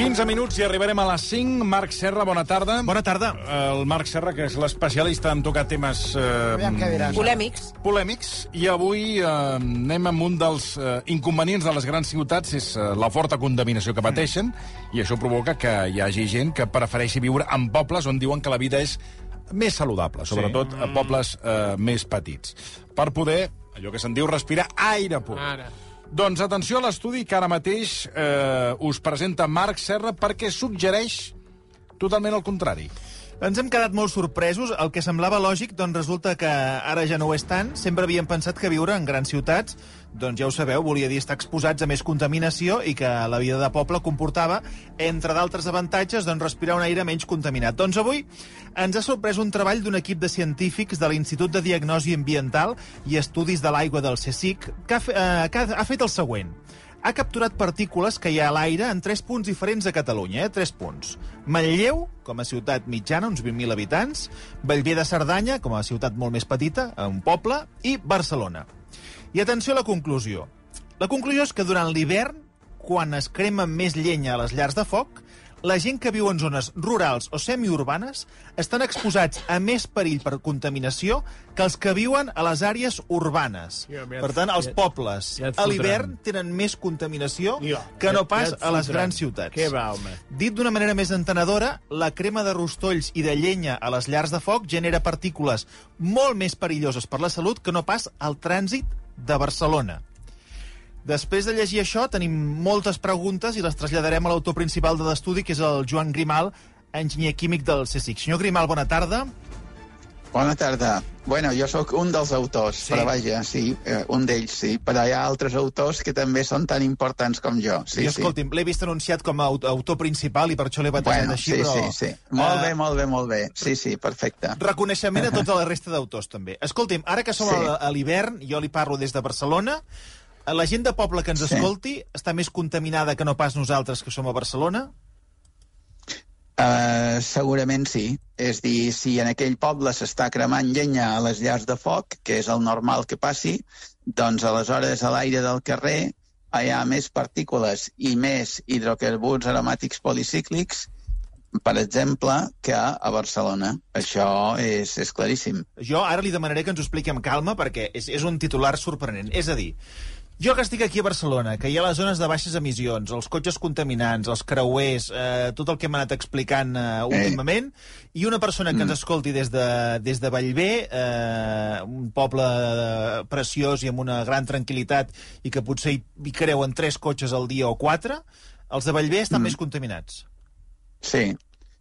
15 minuts i arribarem a les 5. Marc Serra, bona tarda. Bona tarda. El Marc Serra, que és l'especialista en tocar temes... Eh, Polèmics. polèmics, i avui eh, anem amb un dels eh, inconvenients de les grans ciutats, és eh, la forta contaminació que pateixen, i això provoca que hi hagi gent que prefereixi viure en pobles on diuen que la vida és més saludable, sobretot a pobles eh, més petits, per poder, allò que se'n diu, respirar aire pur. Ara. Doncs atenció a l'estudi que ara mateix eh, us presenta Marc Serra perquè suggereix totalment el contrari. Ens hem quedat molt sorpresos. El que semblava lògic, doncs resulta que ara ja no ho és tant. Sempre havíem pensat que viure en grans ciutats, doncs ja ho sabeu, volia dir estar exposats a més contaminació i que la vida de poble comportava, entre d'altres avantatges, doncs respirar un aire menys contaminat. Doncs avui ens ha sorprès un treball d'un equip de científics de l'Institut de Diagnosi Ambiental i Estudis de l'Aigua del CSIC que ha, eh, que ha fet el següent ha capturat partícules que hi ha a l'aire en tres punts diferents a Catalunya, eh? tres punts. Manlleu, com a ciutat mitjana, uns 20.000 habitants, Bellver de Cerdanya, com a ciutat molt més petita, un poble, i Barcelona. I atenció a la conclusió. La conclusió és que durant l'hivern, quan es crema més llenya a les llars de foc, la gent que viu en zones rurals o semiurbanes estan exposats a més perill per contaminació que els que viuen a les àrees urbanes. Ja, ja et- per tant, els ja- pobles ja a l'hivern tenen més contaminació Ja, que no pas ja a les grans ciutats. Què va, home? Dit d'una manera més entenedora, la crema de rostolls i de llenya a les llars de foc genera partícules molt més perilloses per la salut que no pas al trànsit de Barcelona. Després de llegir això, tenim moltes preguntes i les traslladarem a l'autor principal de l'estudi, que és el Joan Grimal, enginyer químic del CSIC. Senyor Grimal, bona tarda. Bona tarda. Bueno, jo sóc un dels autors, Sí. sí. però vaja, sí, eh, un d'ells sí, però hi ha altres autors que també són tan importants com jo. Sí, jo, escolti'm, l'he vist anunciat com a aut- autor principal i per això l'he sí. batejat Bueno, així, sí, però... sí, sí. Molt eh, bé, molt bé, molt bé. Sí, sí, perfecte. Reconeixement a tota la resta d'autors, també. Escolti'm, ara que som Sí. a l'hivern, jo li parlo des de Barcelona, la gent de poble que ens Sí. escolti està més contaminada que no pas nosaltres que som a Barcelona? Uh, segurament sí. És dir, si en aquell poble s'està cremant llenya a les llars de foc, que és el normal que passi, doncs aleshores a l'aire del carrer hi ha més partícules i més hidrocarburs aromàtics policíclics, per exemple, que a Barcelona. Això és, és claríssim. Jo ara li demanaré que ens ho expliqui amb calma perquè és, és un titular sorprenent. És a dir, jo que estic aquí a Barcelona, que hi ha les zones de baixes emissions, els cotxes contaminants, els creuers, eh, tot el que hem anat explicant eh, últimament, i una persona que ens escolti des de, des de Vallvé, eh, un poble eh, preciós i amb una gran tranquil·litat, i que potser hi, hi creuen tres cotxes al dia o quatre, els de Vallvé estan més contaminats. Sí,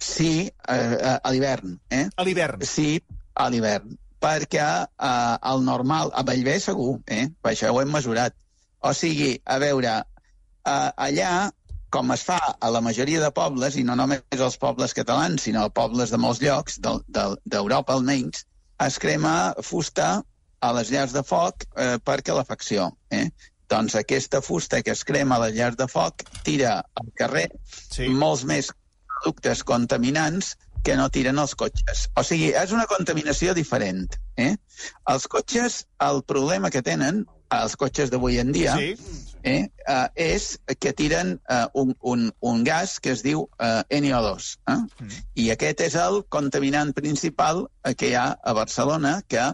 sí, eh, a l'hivern, eh? A l'hivern. Sí, a l'hivern. Perquè eh, el normal, a Bellver segur, eh? Per això ho hem mesurat. O sigui, a veure, eh, allà, com es fa a la majoria de pobles, i no només els pobles catalans, sinó pobles de molts llocs, d'Europa de, almenys, es crema fusta a les llars de foc eh, per calefacció. Eh? Doncs aquesta fusta que es crema a les llars de foc tira al carrer Sí. molts més productes contaminants que no tiren els cotxes. O sigui, és una contaminació diferent. Eh? Els cotxes, el problema que tenen, els cotxes d'avui en dia, Sí. eh, uh, és que tiren uh, un, un, un gas que es diu uh, NO2. Eh? Mm. I aquest és el contaminant principal eh, que hi ha a Barcelona, que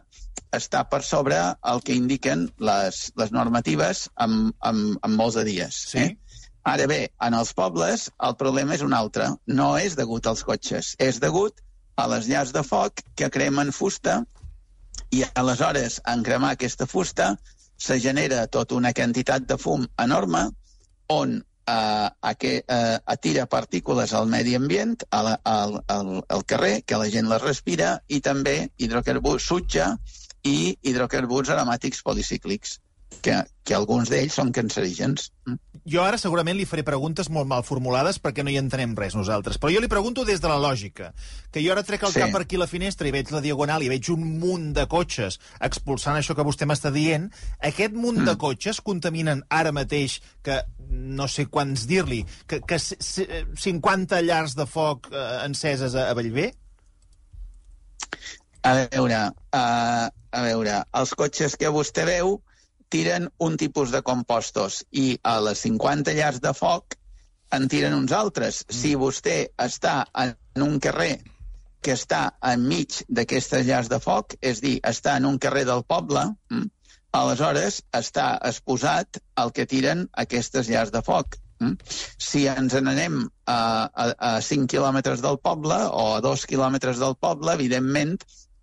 està per sobre el que indiquen les, les normatives amb, amb, amb molts de dies. Sí. Eh? Ara bé, en els pobles el problema és un altre. No és degut als cotxes, és degut a les llars de foc que cremen fusta i aleshores en cremar aquesta fusta se genera tota una quantitat de fum enorme on eh, a que, eh, atira partícules al medi ambient, a la, al, al, al carrer, que la gent les respira, i també hidrocarburs sutja i hidrocarburs aromàtics policíclics, que, que alguns d'ells són cancerígens. Mm. Jo ara segurament li faré preguntes molt mal formulades perquè no hi entenem res nosaltres. Però jo li pregunto des de la lògica. Que jo ara trec el Sí. cap per aquí a la finestra i veig la diagonal i veig un munt de cotxes expulsant això que vostè m'està dient. Aquest munt Mm. de cotxes contaminen ara mateix que no sé quants dir-li, que, que s- s- 50 llars de foc eh, enceses a, a Bellver? A veure, uh, a veure, els cotxes que vostè veu tiren un tipus de compostos i a les 50 llars de foc en tiren uns altres. Mm. Si vostè està en un carrer que està enmig d'aquestes llars de foc, és dir, està en un carrer del poble, mm, aleshores està exposat al que tiren aquestes llars de foc. Mm? Si ens n'anem a, a, a 5 quilòmetres del poble o a 2 quilòmetres del poble, evidentment,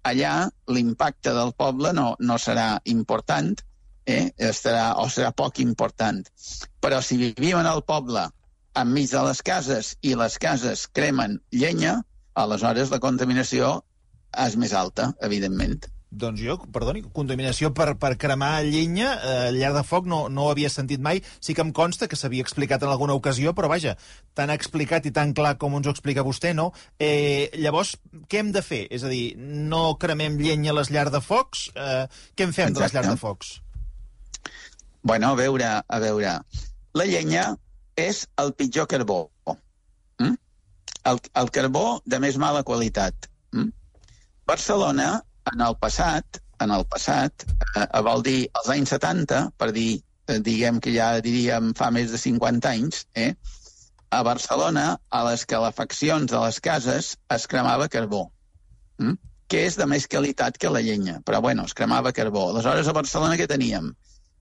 allà l'impacte del poble no, no serà important, eh? Estarà, o serà poc important. Però si vivim en el poble enmig de les cases i les cases cremen llenya, aleshores la contaminació és més alta, evidentment. Doncs jo, perdoni, contaminació per, per cremar llenya, eh, llar de foc, no, no ho havia sentit mai. Sí que em consta que s'havia explicat en alguna ocasió, però vaja, tan explicat i tan clar com ens ho explica vostè, no? Eh, llavors, què hem de fer? És a dir, no cremem llenya a les llars de focs? Eh, què en fem Exacte. de les llars de focs? Bueno, a veure, a veure. La llenya és el pitjor carbó. Mm? El, el carbó de més mala qualitat. Mm? Barcelona en el passat, en el passat, eh, vol dir als anys 70, per dir, eh, diguem que ja diríem fa més de 50 anys, eh, a Barcelona, a les calefaccions de les cases es cremava carbó, hm? que és de més qualitat que la llenya, però bueno, es cremava carbó. Aleshores, a Barcelona què teníem?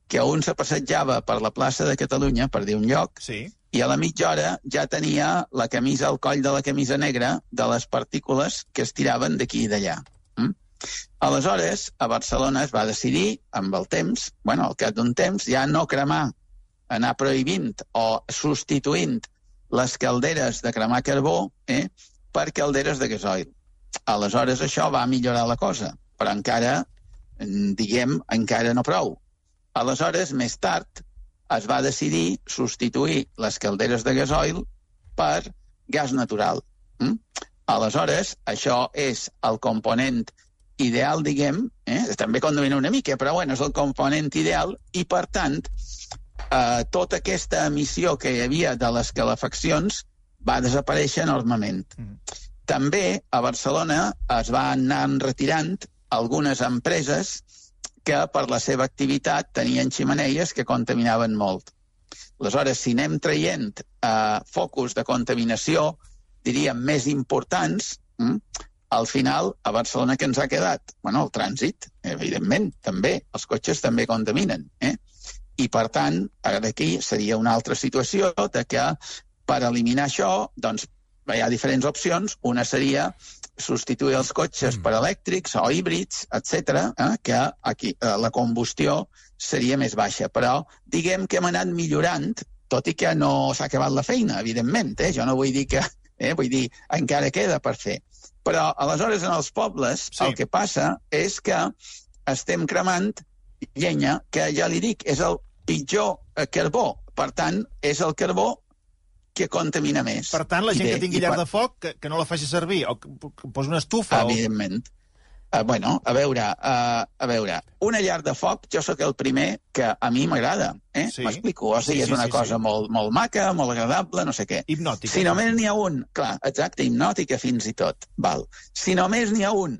Que un se passejava per la plaça de Catalunya, per dir un lloc, sí. i a la mitja hora ja tenia la camisa al coll de la camisa negra de les partícules que es tiraven d'aquí i d'allà. Aleshores, a Barcelona es va decidir, amb el temps, bueno, al cap d'un temps, ja no cremar, anar prohibint o substituint les calderes de cremar carbó eh, per calderes de gasoil. Aleshores, això va millorar la cosa, però encara, diguem, encara no prou. Aleshores, més tard, es va decidir substituir les calderes de gasoil per gas natural. Mm? Aleshores, això és el component ideal, diguem, eh? també condomina una mica, però bueno, és el component ideal i, per tant, eh, tota aquesta emissió que hi havia de les calefaccions va desaparèixer enormement. Mm. També a Barcelona es van anar retirant algunes empreses que per la seva activitat tenien ximeneies que contaminaven molt. Aleshores, si anem traient eh, focus de contaminació, diríem, més importants, hm, al final, a Barcelona què ens ha quedat? Bueno, el trànsit, evidentment, també. Els cotxes també contaminen. Eh? I, per tant, aquí seria una altra situació de que per eliminar això, doncs, hi ha diferents opcions. Una seria substituir els cotxes mm. per elèctrics o híbrids, etc, eh, que aquí eh, la combustió seria més baixa. Però diguem que hem anat millorant, tot i que no s'ha acabat la feina, evidentment. Eh? Jo no vull dir que... Eh, vull dir, encara queda per fer. Però, aleshores, en els pobles, sí. el que passa és que estem cremant llenya, que ja li dic, és el pitjor eh, carbó. Per tant, és el carbó que contamina més. Per tant, la gent I que tingui llar per... de foc, que, que no la faci servir, o que, que posi una estufa... Evidentment. O... Uh, bueno, a veure, uh, a veure, una llar de foc, jo sóc el primer que a mi m'agrada, eh? Sí. M'explico? O sigui, sí, sí, és una sí, cosa sí. Molt, molt maca, molt agradable, no sé què. Hipnòtica. Si només n'hi ha un, clar, exacte, hipnòtica fins i tot, val. Si només n'hi ha un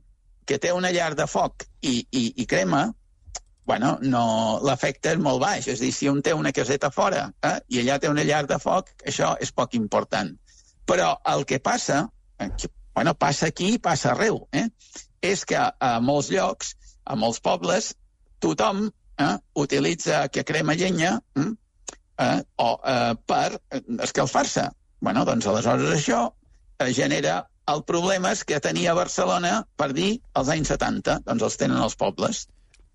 que té una llar de foc i, i, i crema, bueno, no, l'efecte és molt baix. És a dir, si un té una caseta fora eh, i allà té una llar de foc, això és poc important. Però el que passa, eh, bueno, passa aquí i passa arreu, eh? és que a molts llocs, a molts pobles, tothom eh, utilitza que crema llenya hm, eh, o, eh, per escalfar-se. bueno, doncs aleshores això eh, genera el problema que tenia Barcelona, per dir, als anys 70, doncs els tenen els pobles.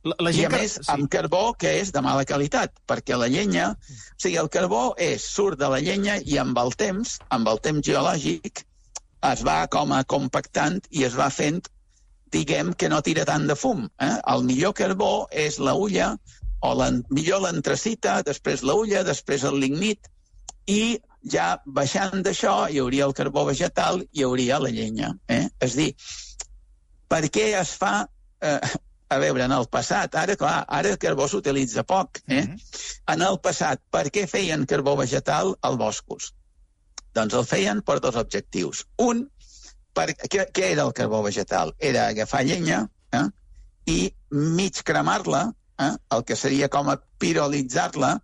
La, la I a més, sí. amb carbó que és de mala qualitat, perquè la llenya... O sigui, el carbó és, surt de la llenya i amb el temps, amb el temps geològic, es va com a compactant i es va fent diguem que no tira tant de fum. Eh? El millor carbó és la ulla, o la, millor l'antracita, després la ulla, després el lignit, i ja baixant d'això hi hauria el carbó vegetal i hi hauria la llenya. Eh? És dir, per què es fa... Eh, a veure, en el passat, ara, clar, ara el carbó s'utilitza poc. Eh? Mm -hmm. En el passat, per què feien carbó vegetal als boscos? Doncs el feien per dos objectius. Un, per, què, què era el carbó vegetal? Era agafar llenya eh, i mig cremar-la, eh, el que seria com a pirolitzar-la,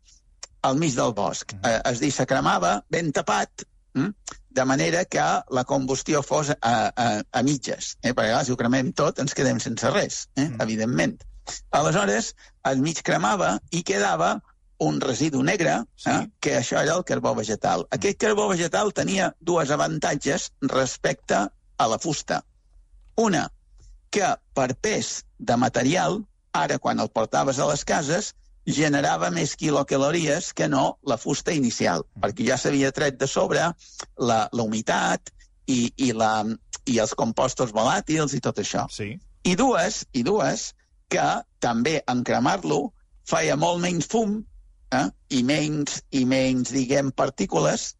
al mig del bosc. Eh, es dir, se cremava ben tapat, hm? De manera que la combustió fos a, a, a mitges. Eh? Perquè, clar, si ho cremem tot, ens quedem sense res, eh? mm. evidentment. Aleshores, al mig cremava i quedava un residu negre, sí. eh? que això era el carbó vegetal. Mm. Aquest carbó vegetal tenia dues avantatges respecte a la fusta. Una, que per pes de material, ara quan el portaves a les cases, generava més quilocalories que no la fusta inicial, mm. perquè ja s'havia tret de sobre la, la humitat i, i, la, i els compostos volàtils i tot això. Sí. I dues, i dues que també en cremar-lo feia molt menys fum eh, i menys, i menys diguem, partícules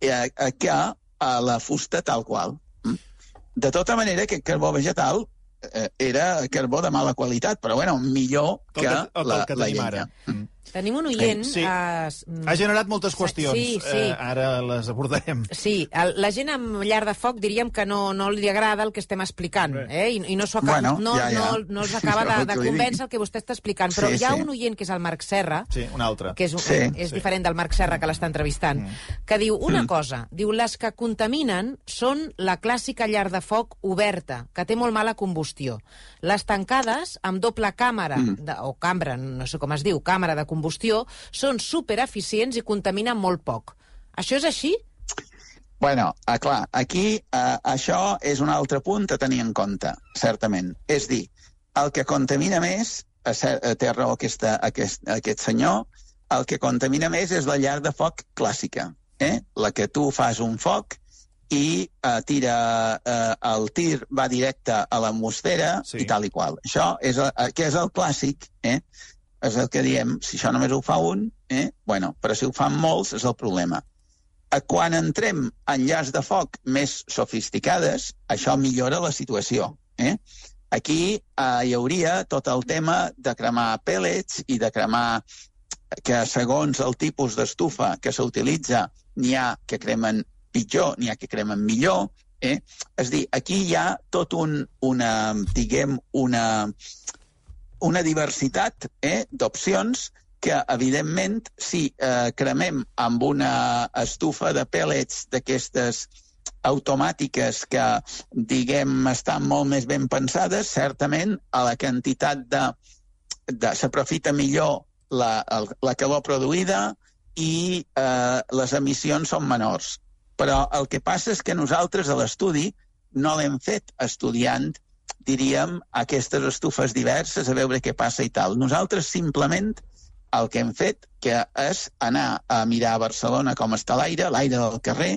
eh, que a la fusta tal qual. Mm. De tota manera, aquest carbó vegetal era carbó de mala qualitat, però bueno, millor que, que, el, la, que la llenya. ara. Mm. Tenim un oient... Sí. Eh, Ha generat moltes qüestions. Sí, sí. Eh, ara les abordarem. Sí, el, la gent amb llar de foc diríem que no, no li agrada el que estem explicant, eh? I, i no, acaba, Bueno, no, ja, ja. no, no els acaba de, de convèncer el que vostè està explicant. Però Sí, hi ha sí. un oient, que és el Marc Serra, Sí, un altre. que és, Sí. és Sí. diferent del Marc Serra que l'està entrevistant, que diu una cosa, diu, les que contaminen són la clàssica llar de foc oberta, que té molt mala combustió. Les tancades, amb doble càmera, de, o cambra, no sé com es diu, càmera de combustió, són supereficients i contaminen molt poc. Això és així? Bueno, ah, clar, aquí eh, això és un altre punt a tenir en compte, certament. És dir, el que contamina més, a a té raó aquesta, aquest, aquest senyor, el que contamina més és la llar de foc clàssica, eh? la que tu fas un foc i eh, tira, eh, el tir va directe a l'atmosfera Sí. i tal i qual. Això és, el, eh, que és el clàssic, eh? És el que diem, si això només ho fa un, eh? bueno, però si ho fan molts és el problema. Quan entrem en llars de foc més sofisticades, això millora la situació. Eh? Aquí eh, hi hauria tot el tema de cremar pellets i de cremar que segons el tipus d'estufa que s'utilitza n'hi ha que cremen pitjor, n'hi ha que cremen millor. Eh? És dir, aquí hi ha tot un, una, diguem, una, una diversitat eh, d'opcions que, evidentment, si eh, cremem amb una estufa de pèl·lets d'aquestes automàtiques que, diguem, estan molt més ben pensades, certament a la quantitat de, de s'aprofita millor la, el, la calor produïda i eh, les emissions són menors. Però el que passa és que nosaltres a l'estudi no l'hem fet estudiant, diríem, aquestes estufes diverses, a veure què passa i tal. Nosaltres simplement el que hem fet que és anar a mirar a Barcelona com està l'aire, l'aire del carrer,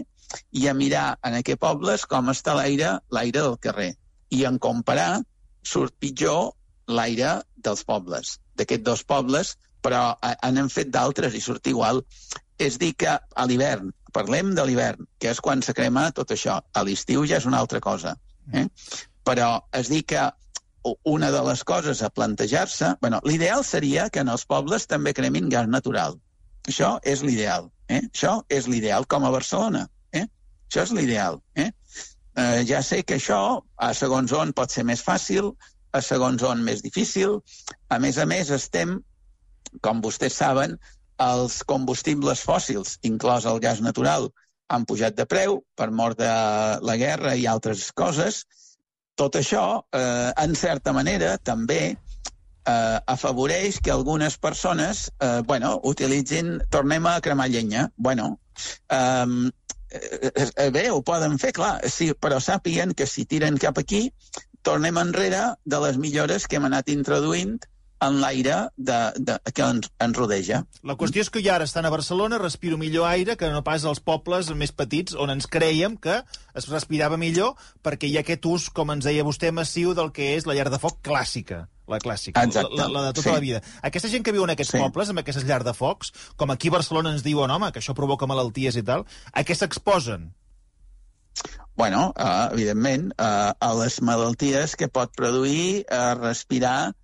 i a mirar en aquests pobles com està l'aire, l'aire del carrer. I en comparar surt pitjor l'aire dels pobles, d'aquests dos pobles, però eh, n'hem fet d'altres i surt igual. És dir, que a l'hivern, parlem de l'hivern, que és quan se crema tot això. A l'estiu ja és una altra cosa. Eh? Però és dir que una de les coses a plantejar-se... Bueno, l'ideal seria que en els pobles també cremin gas natural. Això és l'ideal. Eh? Això és l'ideal, com a Barcelona. Eh? Això és l'ideal. Eh? Eh, ja sé que això, a segons on, pot ser més fàcil, a segons on més difícil. A més a més, estem, com vostès saben, els combustibles fòssils, inclòs el gas natural, han pujat de preu per mort de la guerra i altres coses. Tot això, eh, en certa manera, també eh, afavoreix que algunes persones, eh, bueno, utilitzin, tornem a cremar llenya. Bueno, eh, eh, eh, bé, ho poden fer, clar, sí, però sàpiguen que si tiren cap aquí, tornem enrere de les millores que hem anat introduint en l'aire de, de, que ens, ens rodeja. La qüestió és que jo ara estant a Barcelona respiro millor aire que no pas als pobles més petits on ens creiem que es respirava millor perquè hi ha aquest ús, com ens deia vostè, massiu del que és la llar de foc clàssica. La clàssica, Exacte. la, la de tota Sí. la vida. Aquesta gent que viu en aquests Sí. pobles, amb aquestes llars de focs, com aquí a Barcelona ens diuen, home, que això provoca malalties i tal, a què s'exposen? bueno, uh, evidentment, uh, a les malalties que pot produir uh, respirar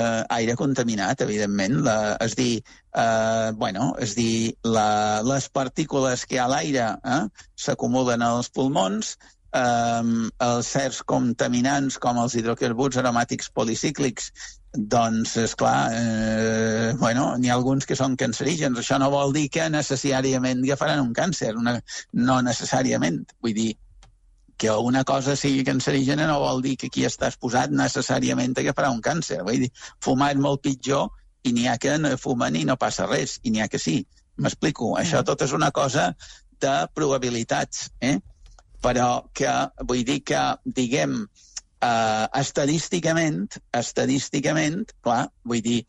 uh, aire contaminat, evidentment. La, és dir, uh, bueno, és dir, la, les partícules que hi ha a l'aire eh, s'acumulen als pulmons, um, els certs contaminants com els hidrocarburs aromàtics policíclics doncs, és clar, eh, bueno, n'hi ha alguns que són cancerígens. Això no vol dir que necessàriament agafaran un càncer, una, no necessàriament. Vull dir, que una cosa sigui cancerígena no vol dir que qui està exposat necessàriament agafarà un càncer. Vull dir, fumar és molt pitjor i n'hi ha que no fumen i no passa res, i n'hi ha que sí. M'explico? Això tot és una cosa de probabilitats, eh? però que vull dir que, diguem, eh, estadísticament, estadísticament, clar, vull dir,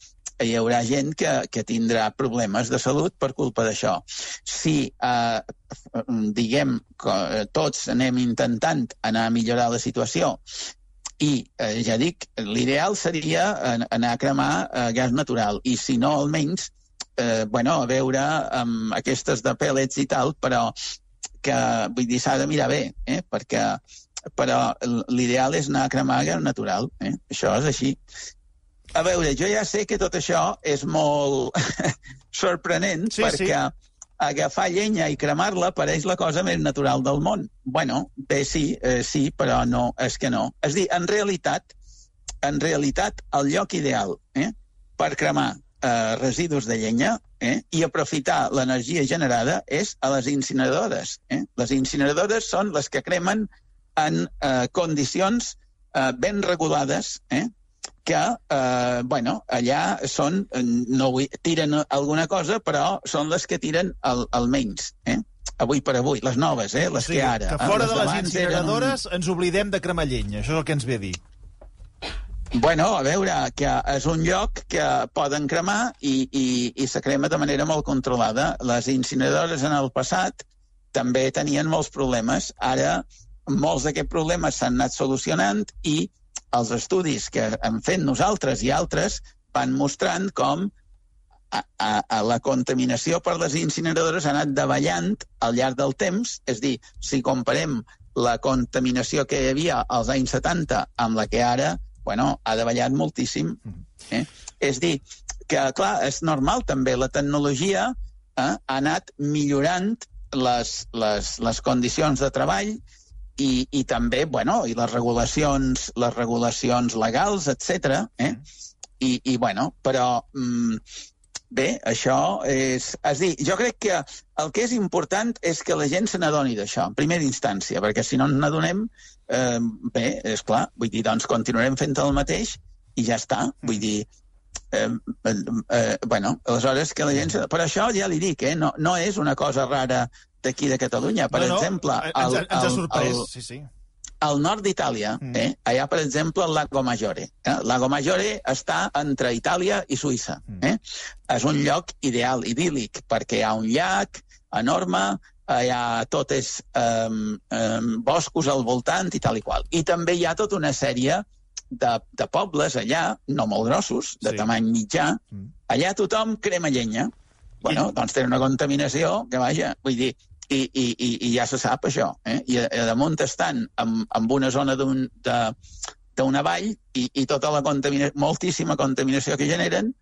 hi haurà gent que, que tindrà problemes de salut per culpa d'això. Si, eh, diguem, que tots anem intentant anar a millorar la situació i, eh, ja dic, l'ideal seria anar a cremar eh, gas natural i, si no, almenys, eh, bueno, a veure amb aquestes de pèl·lets i tal, però que, vull dir, s'ha de mirar bé, eh? perquè però l'ideal és anar a cremar gas natural. Eh? Això és així. A veure, jo ja sé que tot això és molt sorprenent, sí, perquè sí. agafar llenya i cremar-la pareix la cosa més natural del món. Bueno, bé, sí, eh, sí, però no, és que no. És dir, en realitat, en realitat, el lloc ideal eh, per cremar eh, residus de llenya eh, i aprofitar l'energia generada és a les incineradores. Eh? Les incineradores són les que cremen en eh, condicions eh, ben regulades, eh, que, eh, bueno, allà són, no vull, tiren alguna cosa, però són les que tiren el, el menys, eh? avui per avui, les noves, eh? les sí, que ara. Que eh, fora de les incineradores un... ens oblidem de cremar llenya, això és el que ens ve a dir. Bueno, a veure, que és un lloc que poden cremar i, i, i se crema de manera molt controlada. Les incineradores en el passat també tenien molts problemes. Ara molts d'aquests problemes s'han anat solucionant i els estudis que hem fet nosaltres i altres van mostrant com a, a, a la contaminació per les incineradores ha anat davallant al llarg del temps, és dir, si comparem la contaminació que hi havia als anys 70 amb la que ara, bueno, ha davallat moltíssim. Eh? És dir, que, clar, és normal també, la tecnologia eh, ha anat millorant les, les, les condicions de treball i, i també, bueno, i les regulacions, les regulacions legals, etc. Eh? I, I, bueno, però mm, bé, això és... És dir, jo crec que el que és important és que la gent se n'adoni d'això, en primera instància, perquè si no n'adonem, eh, bé, és clar, vull dir, doncs continuarem fent el mateix i ja està, vull dir, eh, eh, eh, bueno, aleshores que la gent... Per això ja li dic, eh, no, no és una cosa rara d'aquí de Catalunya. Per no, no, exemple... El, ens, ens ha sorprès, el, sí, sí. Al nord d'Itàlia, mm. eh, allà, per exemple, el Lago Maggiore. Eh? Lago Maggiore està entre Itàlia i Suïssa. Mm. Eh? És un lloc ideal, idíl·lic, perquè hi ha un llac enorme, allà tot és um, um, boscos al voltant i tal i qual. I també hi ha tota una sèrie de, de pobles allà, no molt grossos, de sí. tamany mitjà, mm. allà tothom crema llenya. Bueno, I... doncs té una contaminació que, vaja, vull dir, i, i, i, i ja se sap això. Eh? I a, a damunt estan en, en una zona d'un d'una vall i, i tota la contaminació, moltíssima contaminació que generen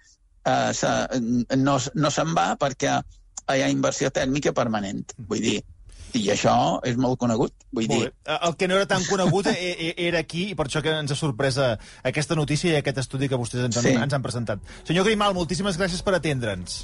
eh, se, no, no se'n va perquè hi ha inversió tèrmica permanent. Vull dir, i això és molt conegut. Vull molt dir... Bé. El que no era tan conegut e, e, era aquí, i per això que ens ha sorprès aquesta notícia i aquest estudi que vostès ens han, sí. ens han presentat. Senyor Grimal, moltíssimes gràcies per atendre'ns.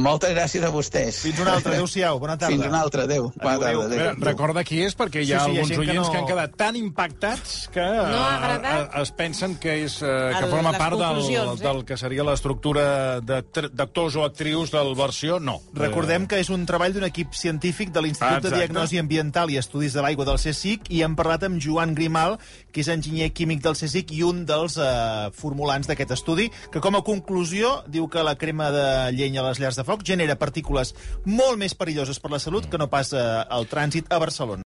Moltes gràcies a vostès. Fins una altra. Adéu-siau. Bona tarda. Fins una altra. Adéu. Bona tarda. Adéu. adéu. Recorda qui és, perquè hi ha sí, sí, alguns oients que, no... que han quedat tan impactats que no a, a, es pensen que és uh, que forma part del, eh? del que seria l'estructura d'actors o actrius del versió. No. Recordem que és un treball d'un equip científic de l'Institut de Diagnosi Ambiental i Estudis de l'Aigua del CSIC i hem parlat amb Joan Grimal, que és enginyer químic del CSIC i un dels uh, formulants d'aquest estudi, que com a conclusió diu que la crema de llenya a les llars de foc genera partícules molt més perilloses per la salut que no pas eh, el trànsit a Barcelona.